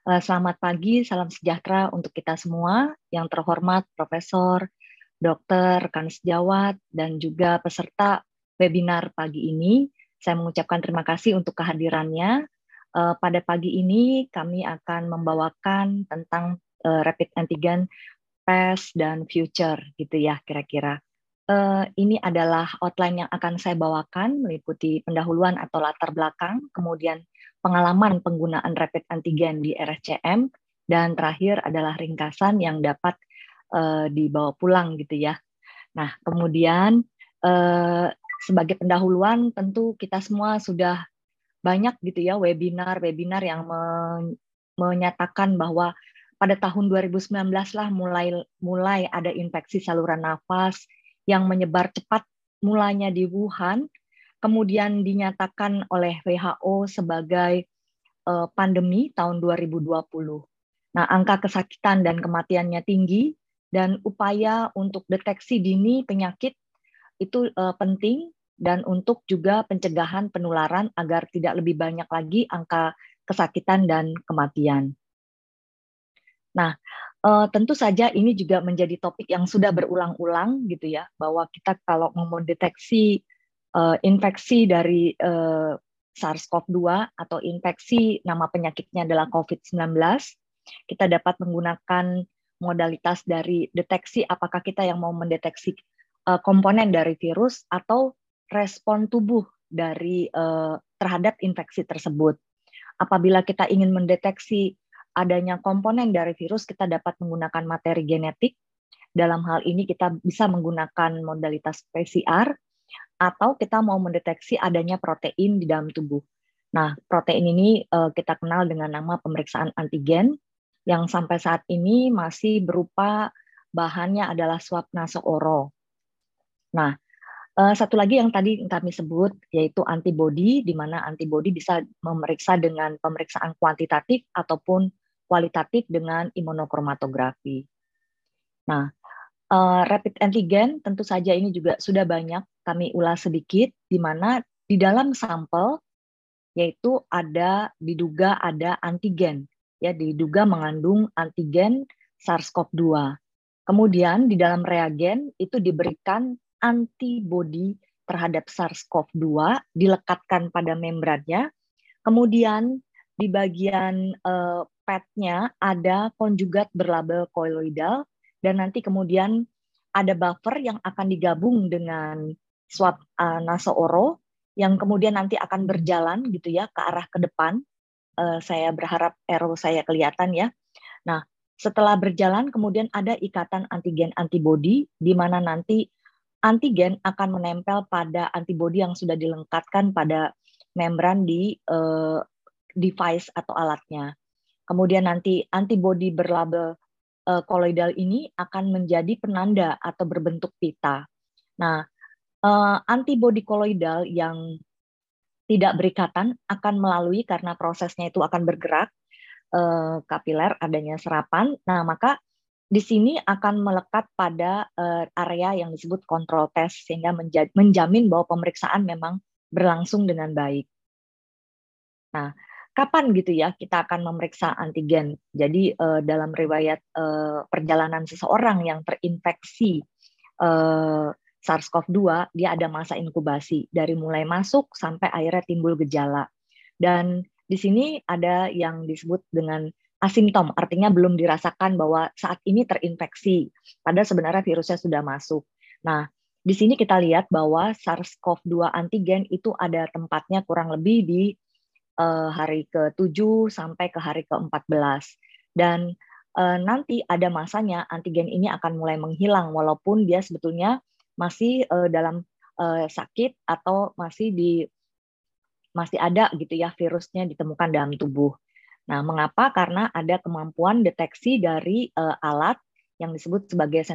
Eh, selamat pagi, salam sejahtera untuk kita semua yang terhormat Profesor, Dokter, rekan sejawat, dan juga peserta webinar pagi ini. Saya mengucapkan terima kasih untuk kehadirannya. Eh, pada pagi ini kami akan membawakan tentang eh, rapid antigen past dan future gitu ya kira-kira. Ini adalah outline yang akan saya bawakan meliputi pendahuluan atau latar belakang, kemudian pengalaman penggunaan rapid antigen di RSCM, dan terakhir adalah ringkasan yang dapat uh, dibawa pulang gitu ya. Nah, kemudian uh, sebagai pendahuluan tentu kita semua sudah banyak gitu ya webinar-webinar yang men menyatakan bahwa pada tahun 2019 lah mulai mulai ada infeksi saluran nafas yang menyebar cepat mulanya di Wuhan kemudian dinyatakan oleh WHO sebagai uh, pandemi tahun 2020. Nah, angka kesakitan dan kematiannya tinggi dan upaya untuk deteksi dini penyakit itu uh, penting dan untuk juga pencegahan penularan agar tidak lebih banyak lagi angka kesakitan dan kematian. Nah, uh, tentu saja ini juga menjadi topik yang sudah berulang-ulang gitu ya, bahwa kita kalau mau mendeteksi uh, infeksi dari uh, SARS-CoV-2 atau infeksi nama penyakitnya adalah COVID-19, kita dapat menggunakan modalitas dari deteksi apakah kita yang mau mendeteksi uh, komponen dari virus atau respon tubuh dari uh, terhadap infeksi tersebut. Apabila kita ingin mendeteksi adanya komponen dari virus, kita dapat menggunakan materi genetik. Dalam hal ini kita bisa menggunakan modalitas PCR atau kita mau mendeteksi adanya protein di dalam tubuh. Nah, protein ini uh, kita kenal dengan nama pemeriksaan antigen yang sampai saat ini masih berupa bahannya adalah swab nasooro. Nah, uh, satu lagi yang tadi kami sebut yaitu antibody, di mana antibody bisa memeriksa dengan pemeriksaan kuantitatif ataupun kualitatif dengan imunokromatografi. Nah, uh, rapid antigen tentu saja ini juga sudah banyak kami ulas sedikit di mana di dalam sampel yaitu ada diduga ada antigen ya diduga mengandung antigen SARS-CoV-2. Kemudian di dalam reagen itu diberikan antibodi terhadap SARS-CoV-2 dilekatkan pada membrannya. Kemudian di bagian uh, PET-nya ada konjugat berlabel koloidal dan nanti kemudian ada buffer yang akan digabung dengan swab uh, nasooro yang kemudian nanti akan berjalan gitu ya ke arah ke depan. Uh, saya berharap arrow saya kelihatan ya. Nah, setelah berjalan kemudian ada ikatan antigen antibody di mana nanti antigen akan menempel pada antibody yang sudah dilengkapkan pada membran di uh, device atau alatnya. Kemudian nanti antibody berlabel uh, ini akan menjadi penanda atau berbentuk pita. Nah, uh, antibodi koloidal yang tidak berikatan akan melalui karena prosesnya itu akan bergerak uh, kapiler adanya serapan. Nah, maka di sini akan melekat pada uh, area yang disebut kontrol test sehingga menjamin bahwa pemeriksaan memang berlangsung dengan baik. Nah, kapan gitu ya kita akan memeriksa antigen? Jadi uh, dalam riwayat uh, perjalanan seseorang yang terinfeksi uh, SARS-CoV-2 dia ada masa inkubasi dari mulai masuk sampai akhirnya timbul gejala. Dan di sini ada yang disebut dengan asimptom, artinya belum dirasakan bahwa saat ini terinfeksi, padahal sebenarnya virusnya sudah masuk. Nah, di sini kita lihat bahwa SARS-CoV-2 antigen itu ada tempatnya kurang lebih di uh, hari ke-7 sampai ke hari ke-14. Dan uh, nanti ada masanya antigen ini akan mulai menghilang walaupun dia sebetulnya masih uh, dalam uh, sakit atau masih di masih ada gitu ya virusnya ditemukan dalam tubuh. Nah, mengapa? Karena ada kemampuan deteksi dari uh, alat yang disebut sebagai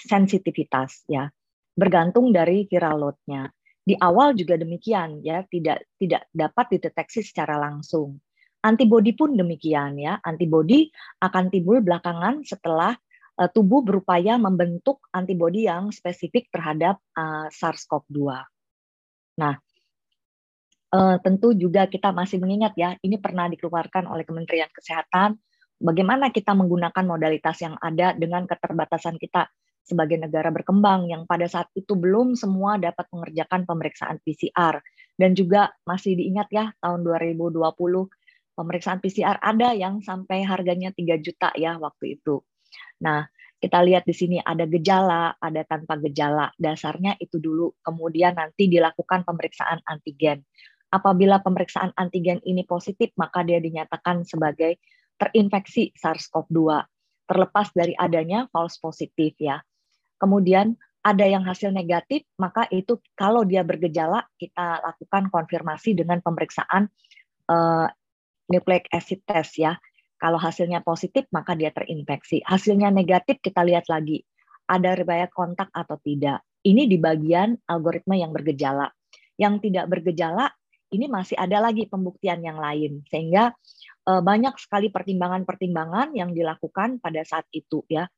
sensitivitas ya, bergantung dari viral load-nya. Di awal juga demikian ya, tidak tidak dapat dideteksi secara langsung. Antibodi pun demikian ya. Antibodi akan timbul belakangan setelah uh, tubuh berupaya membentuk antibodi yang spesifik terhadap uh, SARS-CoV-2. Nah, uh, tentu juga kita masih mengingat ya, ini pernah dikeluarkan oleh Kementerian Kesehatan bagaimana kita menggunakan modalitas yang ada dengan keterbatasan kita sebagai negara berkembang yang pada saat itu belum semua dapat mengerjakan pemeriksaan PCR dan juga masih diingat ya tahun 2020 pemeriksaan PCR ada yang sampai harganya 3 juta ya waktu itu. Nah, kita lihat di sini ada gejala, ada tanpa gejala. Dasarnya itu dulu, kemudian nanti dilakukan pemeriksaan antigen. Apabila pemeriksaan antigen ini positif, maka dia dinyatakan sebagai terinfeksi SARS-CoV-2. Terlepas dari adanya false positif ya kemudian ada yang hasil negatif, maka itu kalau dia bergejala kita lakukan konfirmasi dengan pemeriksaan uh, nucleic acid test ya. Kalau hasilnya positif maka dia terinfeksi. Hasilnya negatif kita lihat lagi ada riwayat kontak atau tidak. Ini di bagian algoritma yang bergejala. Yang tidak bergejala ini masih ada lagi pembuktian yang lain sehingga uh, banyak sekali pertimbangan-pertimbangan yang dilakukan pada saat itu ya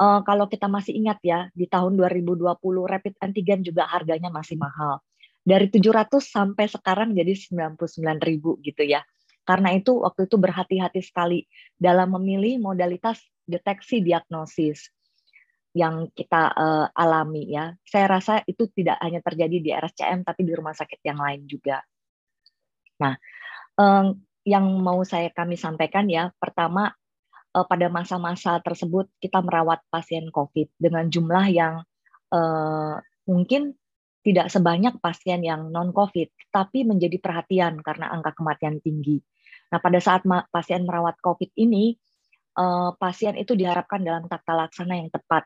uh, kalau kita masih ingat ya, di tahun 2020 rapid antigen juga harganya masih mahal. Dari 700 sampai sekarang jadi 99.000 gitu ya. Karena itu waktu itu berhati-hati sekali dalam memilih modalitas deteksi diagnosis yang kita uh, alami ya. Saya rasa itu tidak hanya terjadi di RSCM tapi di rumah sakit yang lain juga. Nah, um, yang mau saya kami sampaikan ya, pertama uh, pada masa-masa tersebut kita merawat pasien COVID dengan jumlah yang uh, mungkin tidak sebanyak pasien yang non-COVID, tapi menjadi perhatian karena angka kematian tinggi. Nah, pada saat pasien merawat COVID ini, uh, pasien itu diharapkan dalam tata laksana yang tepat.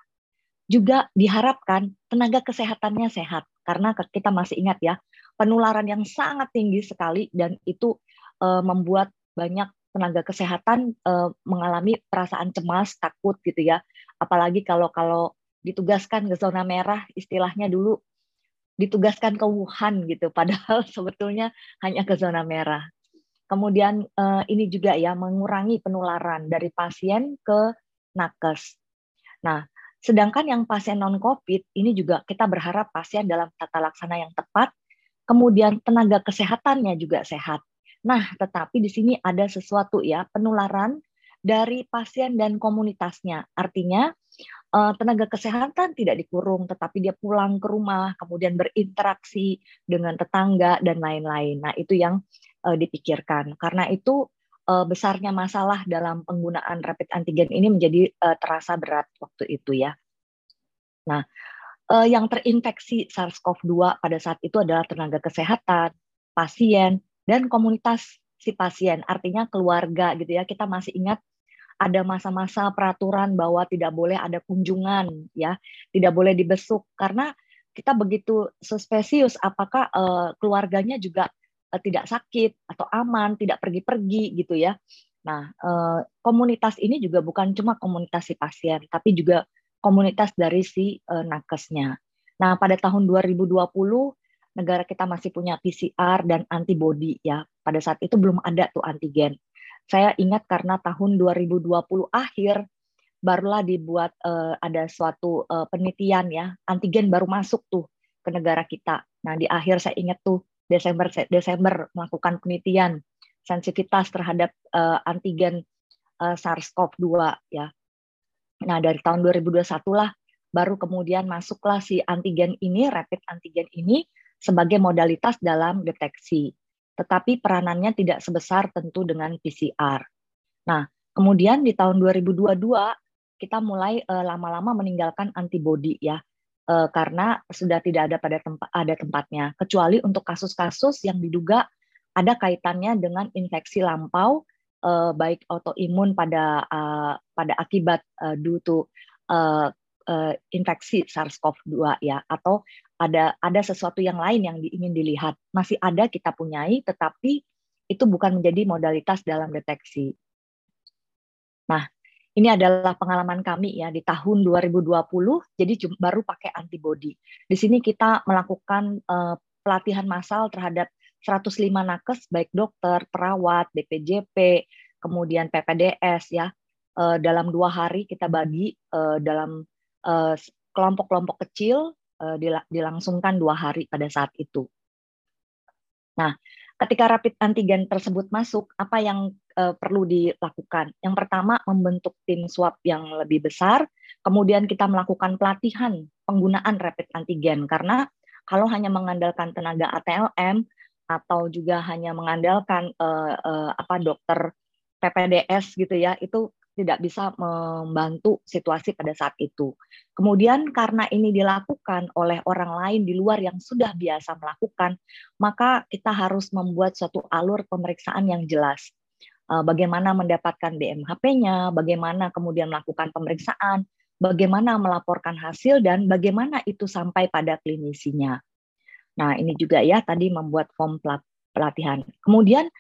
Juga diharapkan tenaga kesehatannya sehat, karena kita masih ingat ya, penularan yang sangat tinggi sekali dan itu uh, membuat banyak tenaga kesehatan uh, mengalami perasaan cemas, takut gitu ya. Apalagi kalau kalau ditugaskan ke zona merah, istilahnya dulu ditugaskan ke Wuhan gitu, padahal sebetulnya hanya ke zona merah. Kemudian uh, ini juga ya mengurangi penularan dari pasien ke nakes. Nah, sedangkan yang pasien non COVID ini juga kita berharap pasien dalam tata laksana yang tepat, kemudian tenaga kesehatannya juga sehat. Nah, tetapi di sini ada sesuatu ya, penularan dari pasien dan komunitasnya. Artinya eh, tenaga kesehatan tidak dikurung, tetapi dia pulang ke rumah, kemudian berinteraksi dengan tetangga dan lain-lain. Nah, itu yang eh, dipikirkan. Karena itu eh, besarnya masalah dalam penggunaan rapid antigen ini menjadi terasa berat waktu itu ya. Nah, yang terinfeksi SARS-CoV-2 pada saat itu adalah tenaga kesehatan, pasien, dan komunitas si pasien, artinya keluarga gitu ya. Kita masih ingat ada masa-masa peraturan bahwa tidak boleh ada kunjungan ya, tidak boleh dibesuk karena kita begitu suspesius apakah uh, keluarganya juga uh, tidak sakit atau aman, tidak pergi-pergi gitu ya. Nah, uh, komunitas ini juga bukan cuma komunitas si pasien, tapi juga komunitas dari si uh, nakesnya. Nah, pada tahun 2020 negara kita masih punya PCR dan antibody ya. Pada saat itu belum ada tuh antigen. Saya ingat karena tahun 2020 akhir barulah dibuat ada suatu penelitian ya, antigen baru masuk tuh ke negara kita. Nah, di akhir saya ingat tuh Desember Desember melakukan penelitian sensitivitas terhadap uh, antigen uh, SARS-CoV-2 ya. Nah, dari tahun 2021 lah baru kemudian masuklah si antigen ini, rapid antigen ini sebagai modalitas dalam deteksi, tetapi peranannya tidak sebesar tentu dengan PCR. Nah, kemudian di tahun 2022 kita mulai eh, lama-lama meninggalkan antibodi ya, uh, karena sudah tidak ada pada tempat ada tempatnya, kecuali untuk kasus-kasus yang diduga ada kaitannya dengan infeksi lampau, uh, baik autoimun pada uh, pada akibat uh, due to uh, uh, infeksi SARS-CoV-2 ya. Atau ada ada sesuatu yang lain yang ingin dilihat. Masih ada kita punyai tetapi itu bukan menjadi modalitas dalam deteksi. Nah, ini adalah pengalaman kami ya di tahun 2020 jadi baru pakai antibody. Di sini kita melakukan uh, pelatihan massal terhadap 105 nakes baik dokter, perawat, DPJP, kemudian PPDS ya. Uh, dalam dua hari kita bagi uh, dalam kelompok-kelompok kecil dilangsungkan dua hari pada saat itu. Nah, Ketika rapid antigen tersebut masuk, apa yang uh, perlu dilakukan? Yang pertama, membentuk tim swab yang lebih besar, kemudian kita melakukan pelatihan penggunaan rapid antigen karena kalau hanya mengandalkan tenaga ATLM atau juga hanya mengandalkan uh, uh, apa dokter PPDS gitu ya, itu tidak bisa membantu situasi pada saat itu. Kemudian karena ini dilakukan oleh orang lain di luar yang sudah biasa melakukan, maka kita harus membuat suatu alur pemeriksaan yang jelas. Eh, bagaimana mendapatkan BMHP-nya, bagaimana kemudian melakukan pemeriksaan, bagaimana melaporkan hasil dan bagaimana itu sampai pada klinisinya. Nah, ini juga ya tadi membuat form pelatihan. Kemudian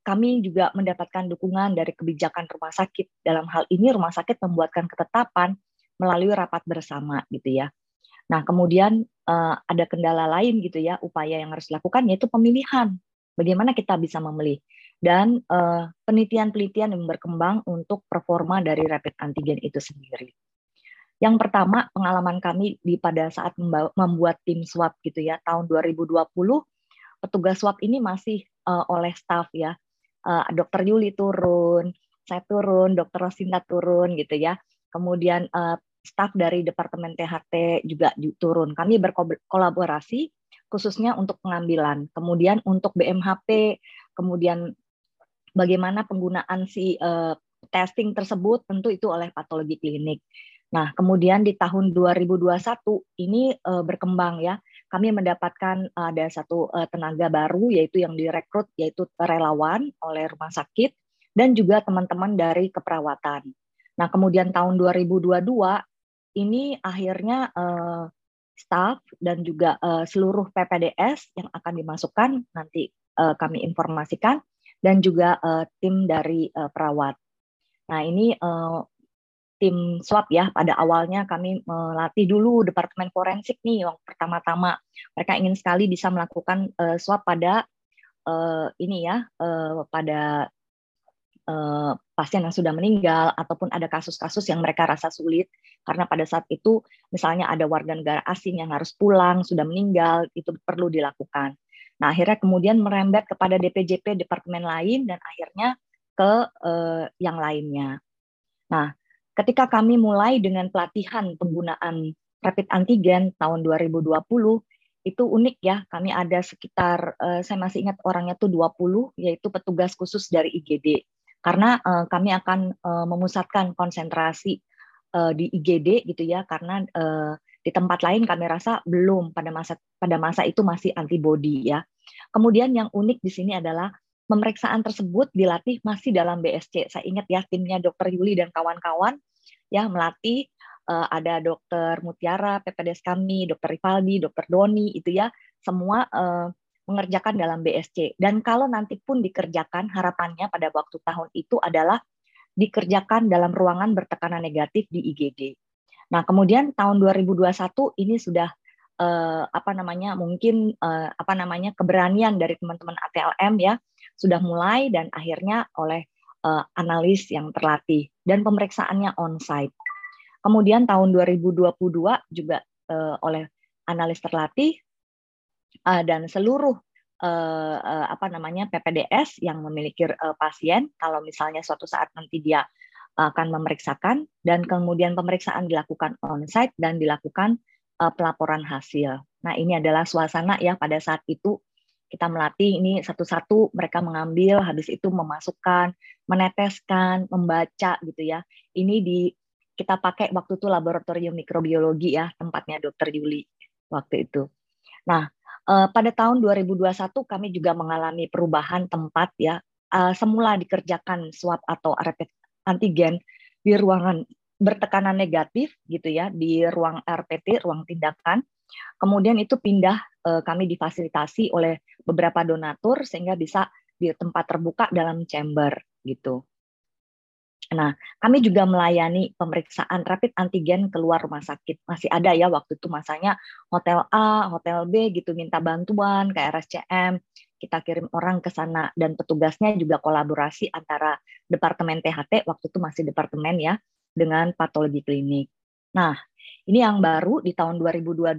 kami juga mendapatkan dukungan dari kebijakan rumah sakit. Dalam hal ini rumah sakit membuatkan ketetapan melalui rapat bersama gitu ya. Nah, kemudian uh, ada kendala lain gitu ya, upaya yang harus dilakukan yaitu pemilihan. Bagaimana kita bisa memilih dan uh, penelitian-penelitian yang berkembang untuk performa dari rapid antigen itu sendiri. Yang pertama, pengalaman kami di pada saat membuat tim swab gitu ya, tahun 2020 petugas swab ini masih uh, oleh staff ya. Uh, Dokter Yuli turun, saya turun, Dokter Rosinda turun gitu ya. Kemudian uh, staf dari Departemen THT juga turun. Kami berkolaborasi khususnya untuk pengambilan. Kemudian untuk BMHP, kemudian bagaimana penggunaan si uh, testing tersebut tentu itu oleh patologi klinik. Nah, kemudian di tahun 2021 ini uh, berkembang ya kami mendapatkan eh, ada satu uh, tenaga baru yaitu yang direkrut yaitu relawan oleh rumah sakit dan juga teman-teman dari keperawatan. Nah, kemudian tahun 2022 ini akhirnya uh, staff dan juga uh, seluruh PPDS yang akan dimasukkan nanti kami informasikan dan juga tim dari perawat. Nah, ini tim swab ya pada awalnya kami melatih dulu departemen forensik nih yang pertama-tama mereka ingin sekali bisa melakukan uh, swab pada uh, ini ya uh, pada uh, pasien yang sudah meninggal ataupun ada kasus-kasus yang mereka rasa sulit karena pada saat itu misalnya ada warga negara asing yang harus pulang sudah meninggal itu perlu dilakukan. Nah akhirnya kemudian merembet kepada DPJP departemen lain dan akhirnya ke uh, yang lainnya. Nah Ketika kami mulai dengan pelatihan penggunaan rapid antigen tahun 2020, itu unik ya. Kami ada sekitar, uh, saya masih ingat orangnya tuh 20, yaitu petugas khusus dari IGD. Karena uh, kami akan uh, memusatkan konsentrasi di IGD gitu ya, karena di tempat lain kami rasa belum pada masa pada masa itu masih antibody ya. Kemudian yang unik di sini adalah pemeriksaan tersebut dilatih masih dalam BSC. Saya ingat ya timnya Dr. Yuli dan kawan-kawan ya melatih uh, ada dokter Mutiara, PPDS kami, dokter Rivaldi, dokter Doni itu ya semua uh, mengerjakan dalam BSC. Dan kalau nanti pun dikerjakan harapannya pada waktu tahun itu adalah dikerjakan dalam ruangan bertekanan negatif di IGD. Nah, kemudian tahun 2021 ini sudah uh, apa namanya mungkin uh, apa namanya keberanian dari teman-teman ATLM ya sudah mulai dan akhirnya oleh uh, analis yang terlatih dan pemeriksaannya on-site. Kemudian tahun 2022 juga uh, oleh analis terlatih uh, dan seluruh uh, uh, apa namanya PPDS yang memiliki uh, pasien kalau misalnya suatu saat nanti dia akan memeriksakan dan kemudian pemeriksaan dilakukan on-site dan dilakukan uh, pelaporan hasil. Nah, ini adalah suasana ya pada saat itu kita melatih ini satu-satu mereka mengambil habis itu memasukkan meneteskan membaca gitu ya. Ini di kita pakai waktu itu laboratorium mikrobiologi ya tempatnya dokter Yuli waktu itu. Nah eh, pada tahun 2021 kami juga mengalami perubahan tempat ya. Eh, semula dikerjakan swab atau rapid antigen di ruangan bertekanan negatif gitu ya di ruang RPT ruang tindakan Kemudian itu pindah eh, kami difasilitasi oleh beberapa donatur sehingga bisa di tempat terbuka dalam chamber gitu. Nah, kami juga melayani pemeriksaan rapid antigen keluar rumah sakit. Masih ada ya waktu itu masanya hotel A, hotel B gitu minta bantuan ke RSCM, kita kirim orang ke sana dan petugasnya juga kolaborasi antara departemen THT waktu itu masih departemen ya dengan patologi klinik. Nah, ini yang baru di tahun 2022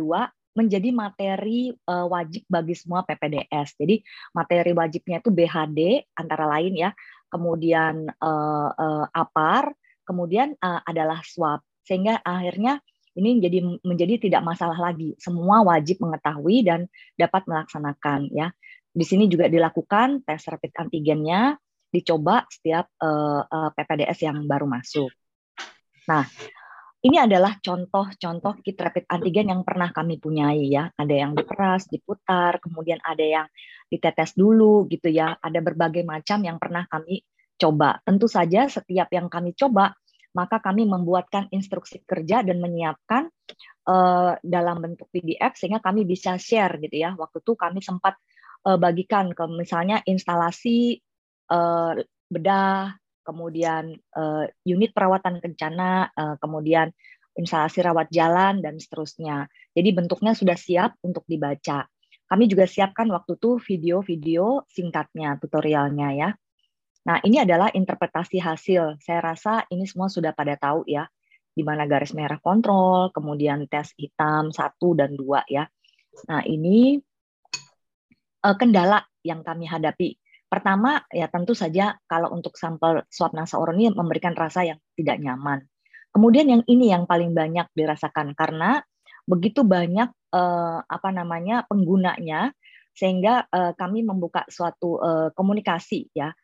menjadi materi uh, wajib bagi semua PPDS. Jadi materi wajibnya itu BHD antara lain ya, kemudian uh, uh, APAR, kemudian uh, adalah swab. Sehingga akhirnya ini menjadi menjadi tidak masalah lagi. Semua wajib mengetahui dan dapat melaksanakan ya. Di sini juga dilakukan tes rapid antigennya, dicoba setiap uh, uh, PPDS yang baru masuk. Nah, ini adalah contoh-contoh kit rapid antigen yang pernah kami punyai ya. Ada yang diperas, diputar, kemudian ada yang ditetes dulu gitu ya. Ada berbagai macam yang pernah kami coba. Tentu saja setiap yang kami coba, maka kami membuatkan instruksi kerja dan menyiapkan uh, dalam bentuk PDF sehingga kami bisa share gitu ya. Waktu itu kami sempat uh, bagikan ke misalnya instalasi uh, bedah kemudian uh, unit perawatan kencana, uh, kemudian instalasi rawat jalan dan seterusnya. Jadi bentuknya sudah siap untuk dibaca. Kami juga siapkan waktu itu video-video singkatnya, tutorialnya ya. Nah, ini adalah interpretasi hasil. Saya rasa ini semua sudah pada tahu ya, di mana garis merah kontrol, kemudian tes hitam satu dan dua ya. Nah, ini uh, kendala yang kami hadapi Pertama, ya tentu saja kalau untuk sampel swab nasooral ini memberikan rasa yang tidak nyaman. Kemudian yang ini yang paling banyak dirasakan karena begitu banyak eh, apa namanya penggunanya sehingga eh, kami membuka suatu eh, komunikasi ya.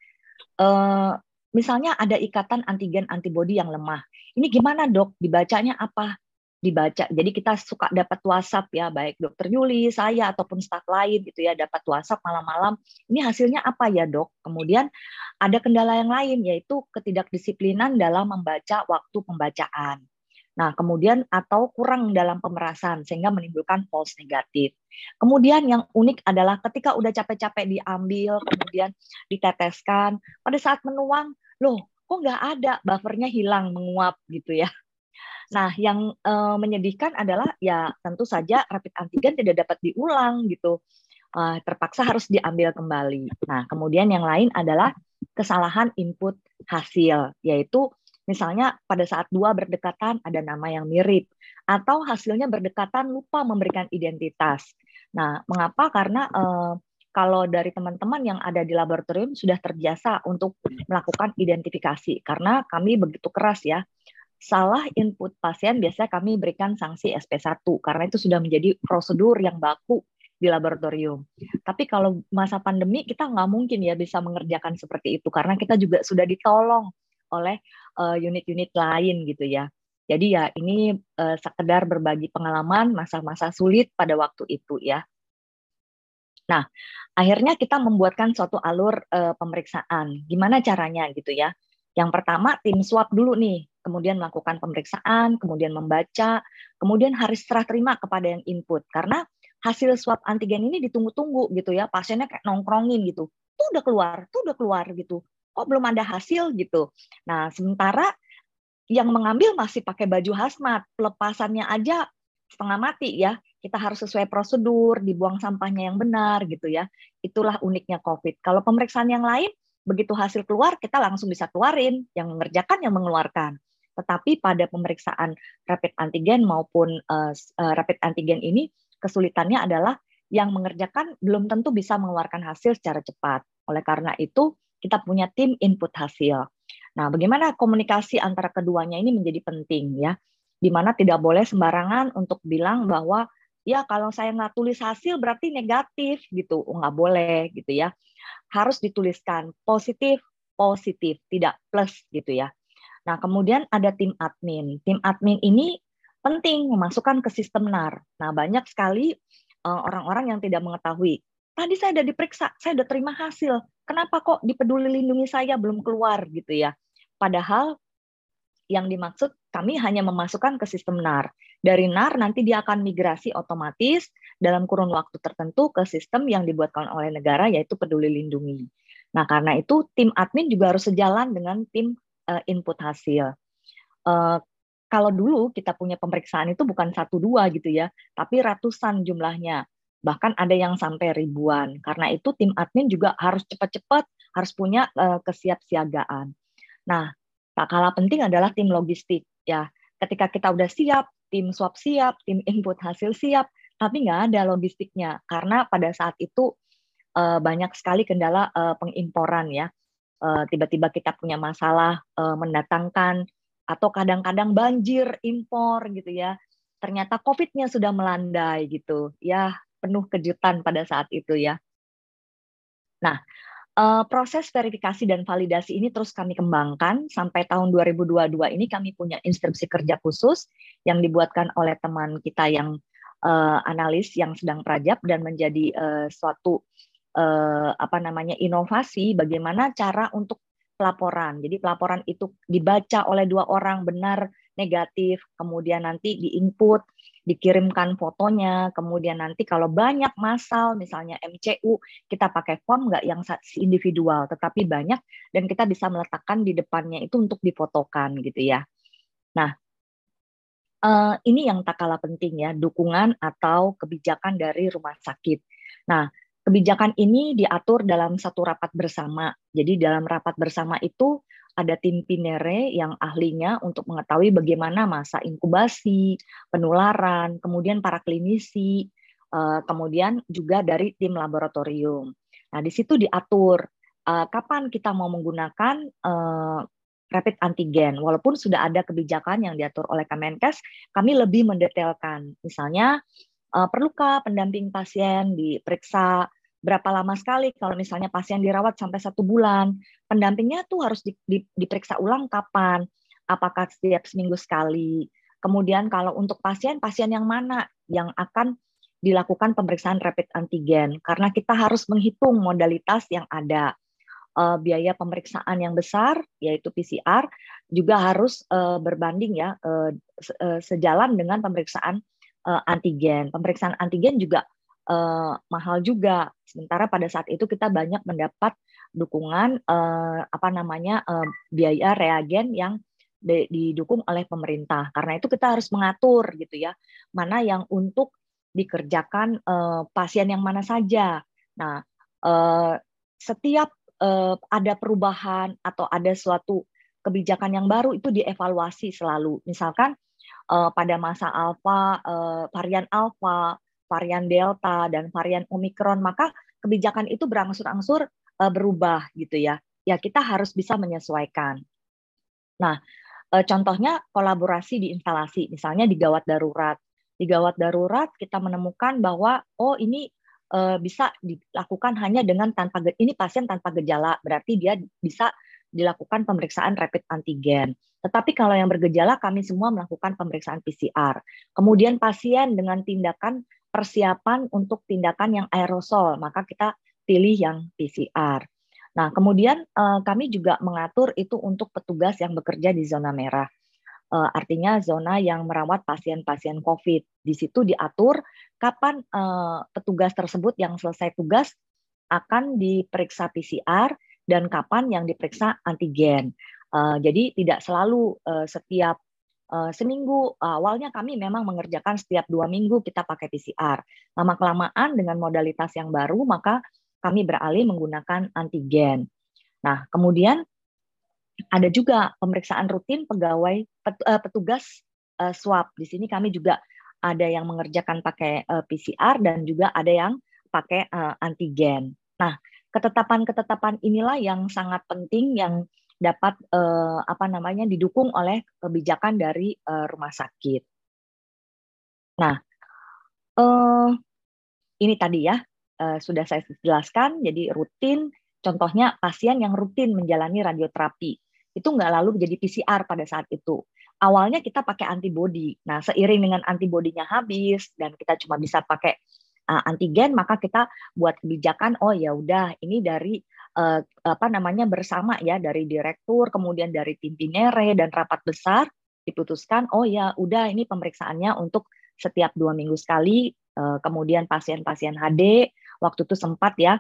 Eh, misalnya ada ikatan antigen antibodi yang lemah. Ini gimana dok? Dibacanya apa? Dibaca. Jadi kita suka dapat WhatsApp ya, baik dokter Yuli, saya ataupun staf lain gitu ya, dapat WhatsApp malam-malam. Ini hasilnya apa ya dok? Kemudian ada kendala yang lain yaitu ketidakdisiplinan dalam membaca waktu pembacaan. Nah, kemudian atau kurang dalam pemerasan sehingga menimbulkan false negatif. Kemudian yang unik adalah ketika udah capek-capek diambil, kemudian diteteskan, pada saat menuang, loh kok nggak ada buffernya hilang menguap gitu ya. Nah, yang uh, menyedihkan adalah ya tentu saja rapid antigen tidak dapat diulang gitu. Uh, terpaksa harus diambil kembali. Nah, kemudian yang lain adalah kesalahan input hasil, yaitu misalnya pada saat dua berdekatan ada nama yang mirip, atau hasilnya berdekatan lupa memberikan identitas. Nah, mengapa? Karena uh, kalau dari teman-teman yang ada di laboratorium sudah terbiasa untuk melakukan identifikasi karena kami begitu keras ya salah input pasien biasanya kami berikan sanksi SP1 karena itu sudah menjadi prosedur yang baku di laboratorium. Tapi kalau masa pandemi kita nggak mungkin ya bisa mengerjakan seperti itu karena kita juga sudah ditolong oleh eh, unit-unit uh, lain gitu ya. Jadi ya ini uh, sekedar berbagi pengalaman masa-masa sulit pada waktu itu ya. Nah, akhirnya kita membuatkan suatu alur uh, pemeriksaan. Gimana caranya gitu ya? Yang pertama tim swab dulu nih kemudian melakukan pemeriksaan, kemudian membaca, kemudian harus serah terima kepada yang input. Karena hasil swab antigen ini ditunggu-tunggu gitu ya, pasiennya kayak nongkrongin gitu. Tuh udah keluar, tuh udah keluar gitu. Kok belum ada hasil gitu. Nah, sementara yang mengambil masih pakai baju hazmat, pelepasannya aja setengah mati ya. Kita harus sesuai prosedur, dibuang sampahnya yang benar gitu ya. Itulah uniknya COVID. Kalau pemeriksaan yang lain, begitu hasil keluar kita langsung bisa keluarin, yang mengerjakan yang mengeluarkan. Tetapi pada pemeriksaan rapid antigen maupun uh, rapid antigen ini kesulitannya adalah yang mengerjakan belum tentu bisa mengeluarkan hasil secara cepat. Oleh karena itu, kita punya tim input hasil. Nah, bagaimana komunikasi antara keduanya ini menjadi penting ya, di mana tidak boleh sembarangan untuk bilang bahwa ya kalau saya nggak tulis hasil berarti negatif gitu, oh, nggak boleh gitu ya. Harus dituliskan positif, positif, tidak plus gitu ya. Nah, kemudian ada tim admin. Tim admin ini penting memasukkan ke sistem NAR. Nah, banyak sekali eh, orang-orang yang tidak mengetahui. Tadi saya sudah diperiksa, saya sudah terima hasil. Kenapa kok di peduli lindungi saya belum keluar gitu ya? Padahal yang dimaksud kami hanya memasukkan ke sistem NAR. Dari NAR nanti dia akan migrasi otomatis dalam kurun waktu tertentu ke sistem yang dibuatkan oleh negara yaitu peduli lindungi. Nah, karena itu tim admin juga harus sejalan dengan tim uh, input hasil. Uh, kalau dulu kita punya pemeriksaan itu bukan satu dua gitu ya, tapi ratusan jumlahnya. Bahkan ada yang sampai ribuan. Karena itu tim admin juga harus cepat-cepat, harus punya uh, kesiapsiagaan. Nah, tak kalah penting adalah tim logistik ya. Ketika kita udah siap, tim swab siap, tim input hasil siap, tapi nggak ada logistiknya karena pada saat itu uh, banyak sekali kendala uh, pengimporan ya. Uh, tiba-tiba kita punya masalah uh, mendatangkan atau kadang-kadang banjir impor gitu ya. Ternyata COVID-nya sudah melandai gitu. Ya, penuh kejutan pada saat itu ya. Nah, uh, proses verifikasi dan validasi ini terus kami kembangkan sampai tahun 2022 ini kami punya instruksi kerja khusus yang dibuatkan oleh teman kita yang uh, analis yang sedang prajab dan menjadi uh, suatu uh, apa namanya inovasi bagaimana cara untuk pelaporan. Jadi pelaporan itu dibaca oleh dua orang benar negatif, kemudian nanti diinput dikirimkan fotonya, kemudian nanti kalau banyak masal, misalnya MCU, kita pakai form nggak yang individual, tetapi banyak, dan kita bisa meletakkan di depannya itu untuk difotokan gitu ya. Nah, eh, ini yang tak kalah penting ya, dukungan atau kebijakan dari rumah sakit. Nah, kebijakan ini diatur dalam satu rapat bersama. Jadi dalam rapat bersama itu ada tim Pinere yang ahlinya untuk mengetahui bagaimana masa inkubasi, penularan, kemudian para klinisi, eh, kemudian juga dari tim laboratorium. Nah, di situ diatur eh, kapan kita mau menggunakan eh, rapid antigen. Walaupun sudah ada kebijakan yang diatur oleh Kemenkes, kami lebih mendetailkan. Misalnya, perlukah pendamping pasien diperiksa berapa lama sekali kalau misalnya pasien dirawat sampai satu bulan. Pendampingnya tuh harus di, di, diperiksa ulang kapan apakah setiap seminggu sekali. Kemudian kalau untuk pasien pasien yang mana yang akan dilakukan pemeriksaan rapid antigen? Karena kita harus menghitung modalitas yang ada. Uh, biaya pemeriksaan yang besar yaitu PCR juga harus uh, berbanding ya uh, sejalan dengan pemeriksaan uh, antigen. Pemeriksaan antigen juga uh, mahal juga. Sementara pada saat itu kita banyak mendapat dukungan uh, apa namanya uh, biaya reagen yang didukung oleh pemerintah. Karena itu kita harus mengatur gitu ya, mana yang untuk dikerjakan uh, pasien yang mana saja. Nah, uh, setiap uh, ada perubahan atau ada suatu kebijakan yang baru itu dievaluasi selalu. Misalkan uh, pada masa alfa, uh, varian alfa varian Delta dan varian Omikron, maka kebijakan itu berangsur-angsur uh, berubah gitu ya. Ya kita harus bisa menyesuaikan. Nah, uh, contohnya kolaborasi di instalasi, misalnya di gawat darurat. Di gawat darurat kita menemukan bahwa oh ini uh, bisa dilakukan hanya dengan tanpa ini pasien tanpa gejala, berarti dia bisa dilakukan pemeriksaan rapid antigen. Tetapi kalau yang bergejala kami semua melakukan pemeriksaan PCR. Kemudian pasien dengan tindakan persiapan untuk tindakan yang aerosol, maka kita pilih yang PCR. Nah, kemudian eh, kami juga mengatur itu untuk petugas yang bekerja di zona merah. Eh, artinya zona yang merawat pasien-pasien COVID. Di situ diatur kapan eh, petugas tersebut yang selesai tugas akan diperiksa PCR dan kapan yang diperiksa antigen. Jadi tidak selalu setiap uh, seminggu awalnya kami memang mengerjakan setiap dua minggu kita pakai PCR. Lama kelamaan dengan modalitas yang baru maka kami beralih menggunakan antigen. Nah kemudian ada juga pemeriksaan rutin pegawai eh, petugas uh, swab. Di sini kami juga ada yang mengerjakan pakai uh, PCR dan juga ada yang pakai uh, antigen. Nah ketetapan-ketetapan inilah yang sangat penting yang dapat uh, apa namanya didukung oleh kebijakan dari uh, rumah sakit. Nah, uh, ini tadi ya uh, sudah saya jelaskan. Jadi rutin, contohnya pasien yang rutin menjalani radioterapi itu nggak lalu jadi PCR pada saat itu. Awalnya kita pakai antibodi. Nah, seiring dengan antibodinya habis dan kita cuma bisa pakai uh, antigen, maka kita buat kebijakan. Oh ya udah, ini dari uh, apa namanya bersama ya dari direktur, kemudian dari tim Pinere dan rapat besar diputuskan oh ya udah ini pemeriksaannya untuk setiap dua minggu sekali uh, kemudian pasien-pasien HD waktu itu sempat ya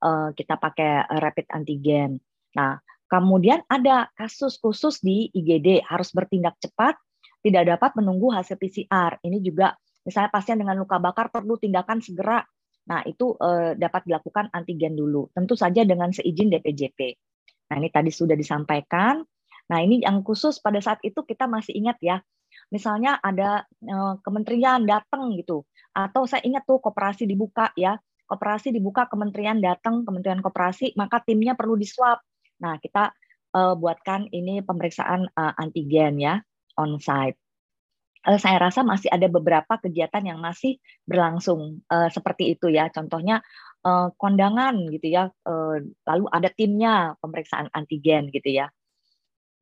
uh, kita pakai rapid antigen. Nah kemudian ada kasus khusus di IGD harus bertindak cepat tidak dapat menunggu hasil PCR. Ini juga misalnya pasien dengan luka bakar perlu tindakan segera Nah, itu eh, dapat dilakukan antigen dulu. Tentu saja dengan seizin DPJP. Nah, ini tadi sudah disampaikan. Nah, ini yang khusus pada saat itu kita masih ingat ya. Misalnya ada eh, kementerian datang gitu, Atau saya ingat tuh koperasi dibuka ya, koperasi dibuka, kementerian datang, kementerian koperasi, maka timnya perlu di swab. Nah, kita uh, buatkan ini pemeriksaan uh, antigen ya, on site. Uh, saya rasa masih ada beberapa kegiatan yang masih berlangsung uh, seperti itu ya. Contohnya uh, kondangan gitu ya, uh, lalu ada timnya pemeriksaan antigen gitu ya.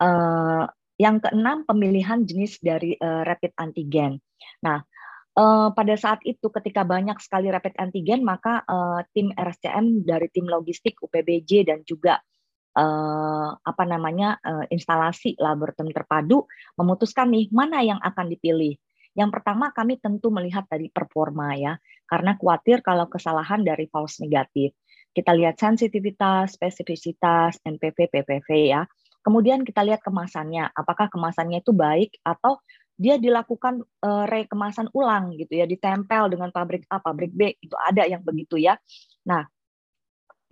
Uh, yang keenam pemilihan jenis dari uh, rapid antigen. Nah, Uh, pada saat itu ketika banyak sekali rapid antigen maka uh, tim RSCM dari tim logistik UPBJ dan juga uh, apa namanya uh, instalasi laboratorium terpadu memutuskan nih mana yang akan dipilih. Yang pertama kami tentu melihat dari performa ya karena khawatir kalau kesalahan dari false negatif. Kita lihat sensitivitas, spesifisitas, NPV, PPV ya. Kemudian kita lihat kemasannya, apakah kemasannya itu baik atau dia dilakukan uh, rekemasan ulang gitu ya, ditempel dengan pabrik A, pabrik B, itu ada yang begitu ya. Nah,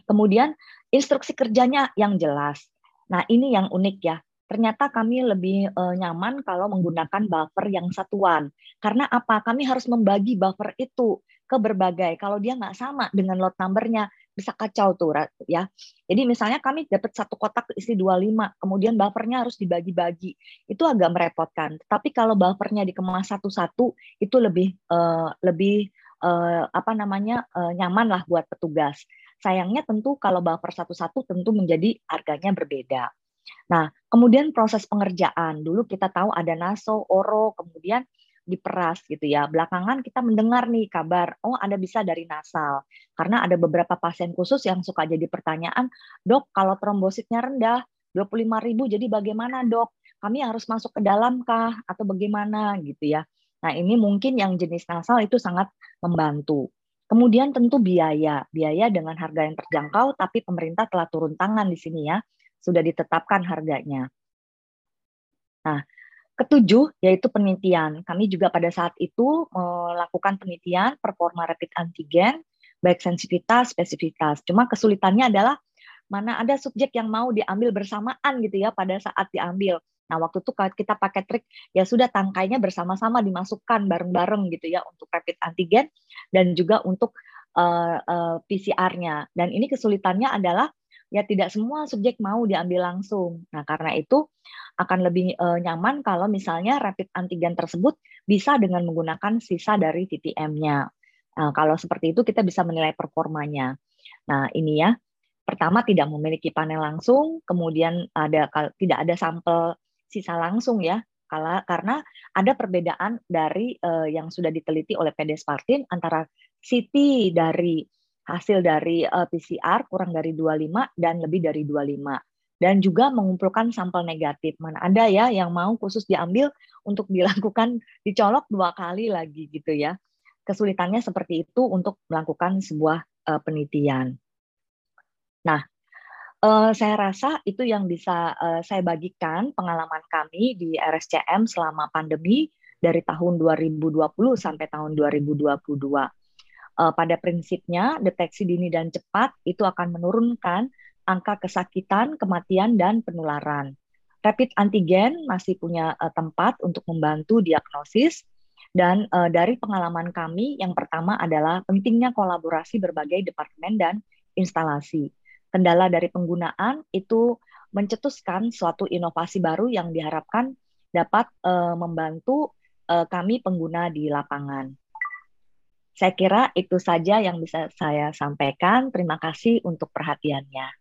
kemudian instruksi kerjanya yang jelas. Nah, ini yang unik ya. Ternyata kami lebih uh, nyaman kalau menggunakan buffer yang satuan. Karena apa? Kami harus membagi buffer itu ke berbagai. Kalau dia nggak sama dengan lot numbernya, bisa kacau tuh ya. Jadi misalnya kami dapat satu kotak isi 25, kemudian buffernya harus dibagi-bagi. Itu agak merepotkan. Tapi kalau buffernya dikemas satu-satu itu lebih uh, lebih uh, apa namanya nyaman lah buat petugas. Sayangnya tentu kalau buffer satu-satu tentu menjadi harganya berbeda. Nah, kemudian proses pengerjaan. Dulu kita tahu ada NASO, ORO, kemudian diperas gitu ya. Belakangan kita mendengar nih kabar, oh ada bisa dari nasal. Karena ada beberapa pasien khusus yang suka jadi pertanyaan, dok kalau trombositnya rendah, 25 ribu jadi bagaimana dok? Kami harus masuk ke dalam kah? Atau bagaimana gitu ya. Nah ini mungkin yang jenis nasal itu sangat membantu. Kemudian tentu biaya, biaya dengan harga yang terjangkau, tapi pemerintah telah turun tangan di sini ya, sudah ditetapkan harganya. Nah, Ketujuh yaitu penelitian. Kami juga pada saat itu melakukan penelitian performa rapid antigen, baik sensitivitas, spesifitas. Cuma kesulitannya adalah mana ada subjek yang mau diambil bersamaan gitu ya pada saat diambil. Nah, waktu itu kita pakai trik ya sudah tangkainya bersama-sama dimasukkan bareng-bareng gitu ya untuk rapid antigen dan juga untuk uh, uh, PCR-nya. Dan ini kesulitannya adalah ya tidak semua subjek mau diambil langsung. Nah, karena itu akan lebih uh, nyaman kalau misalnya rapid antigen tersebut bisa dengan menggunakan sisa dari TTM-nya. Nah, kalau seperti itu kita bisa menilai performanya. Nah, ini ya. Pertama tidak memiliki panel langsung, kemudian ada tidak ada sampel sisa langsung ya. Karena ada perbedaan dari uh, yang sudah diteliti oleh PD antara CT dari hasil dari uh, eh, PCR kurang dari 25 dan lebih dari 25 dan juga mengumpulkan sampel negatif. Mana ada ya yang mau khusus diambil untuk dilakukan dicolok dua kali lagi gitu ya. Kesulitannya seperti itu untuk melakukan sebuah uh, penelitian. Nah, uh, saya rasa itu yang bisa uh, saya bagikan pengalaman kami di RSCM selama pandemi dari tahun 2020 sampai tahun 2022 uh, pada prinsipnya deteksi dini dan cepat itu akan menurunkan angka kesakitan, kematian, dan penularan. Rapid antigen masih punya uh, tempat untuk membantu diagnosis dan uh, dari pengalaman kami yang pertama adalah pentingnya kolaborasi berbagai departemen dan instalasi. Kendala dari penggunaan itu mencetuskan suatu inovasi baru yang diharapkan dapat uh, membantu uh, kami pengguna di lapangan. Saya kira itu saja yang bisa saya sampaikan. Terima kasih untuk perhatiannya.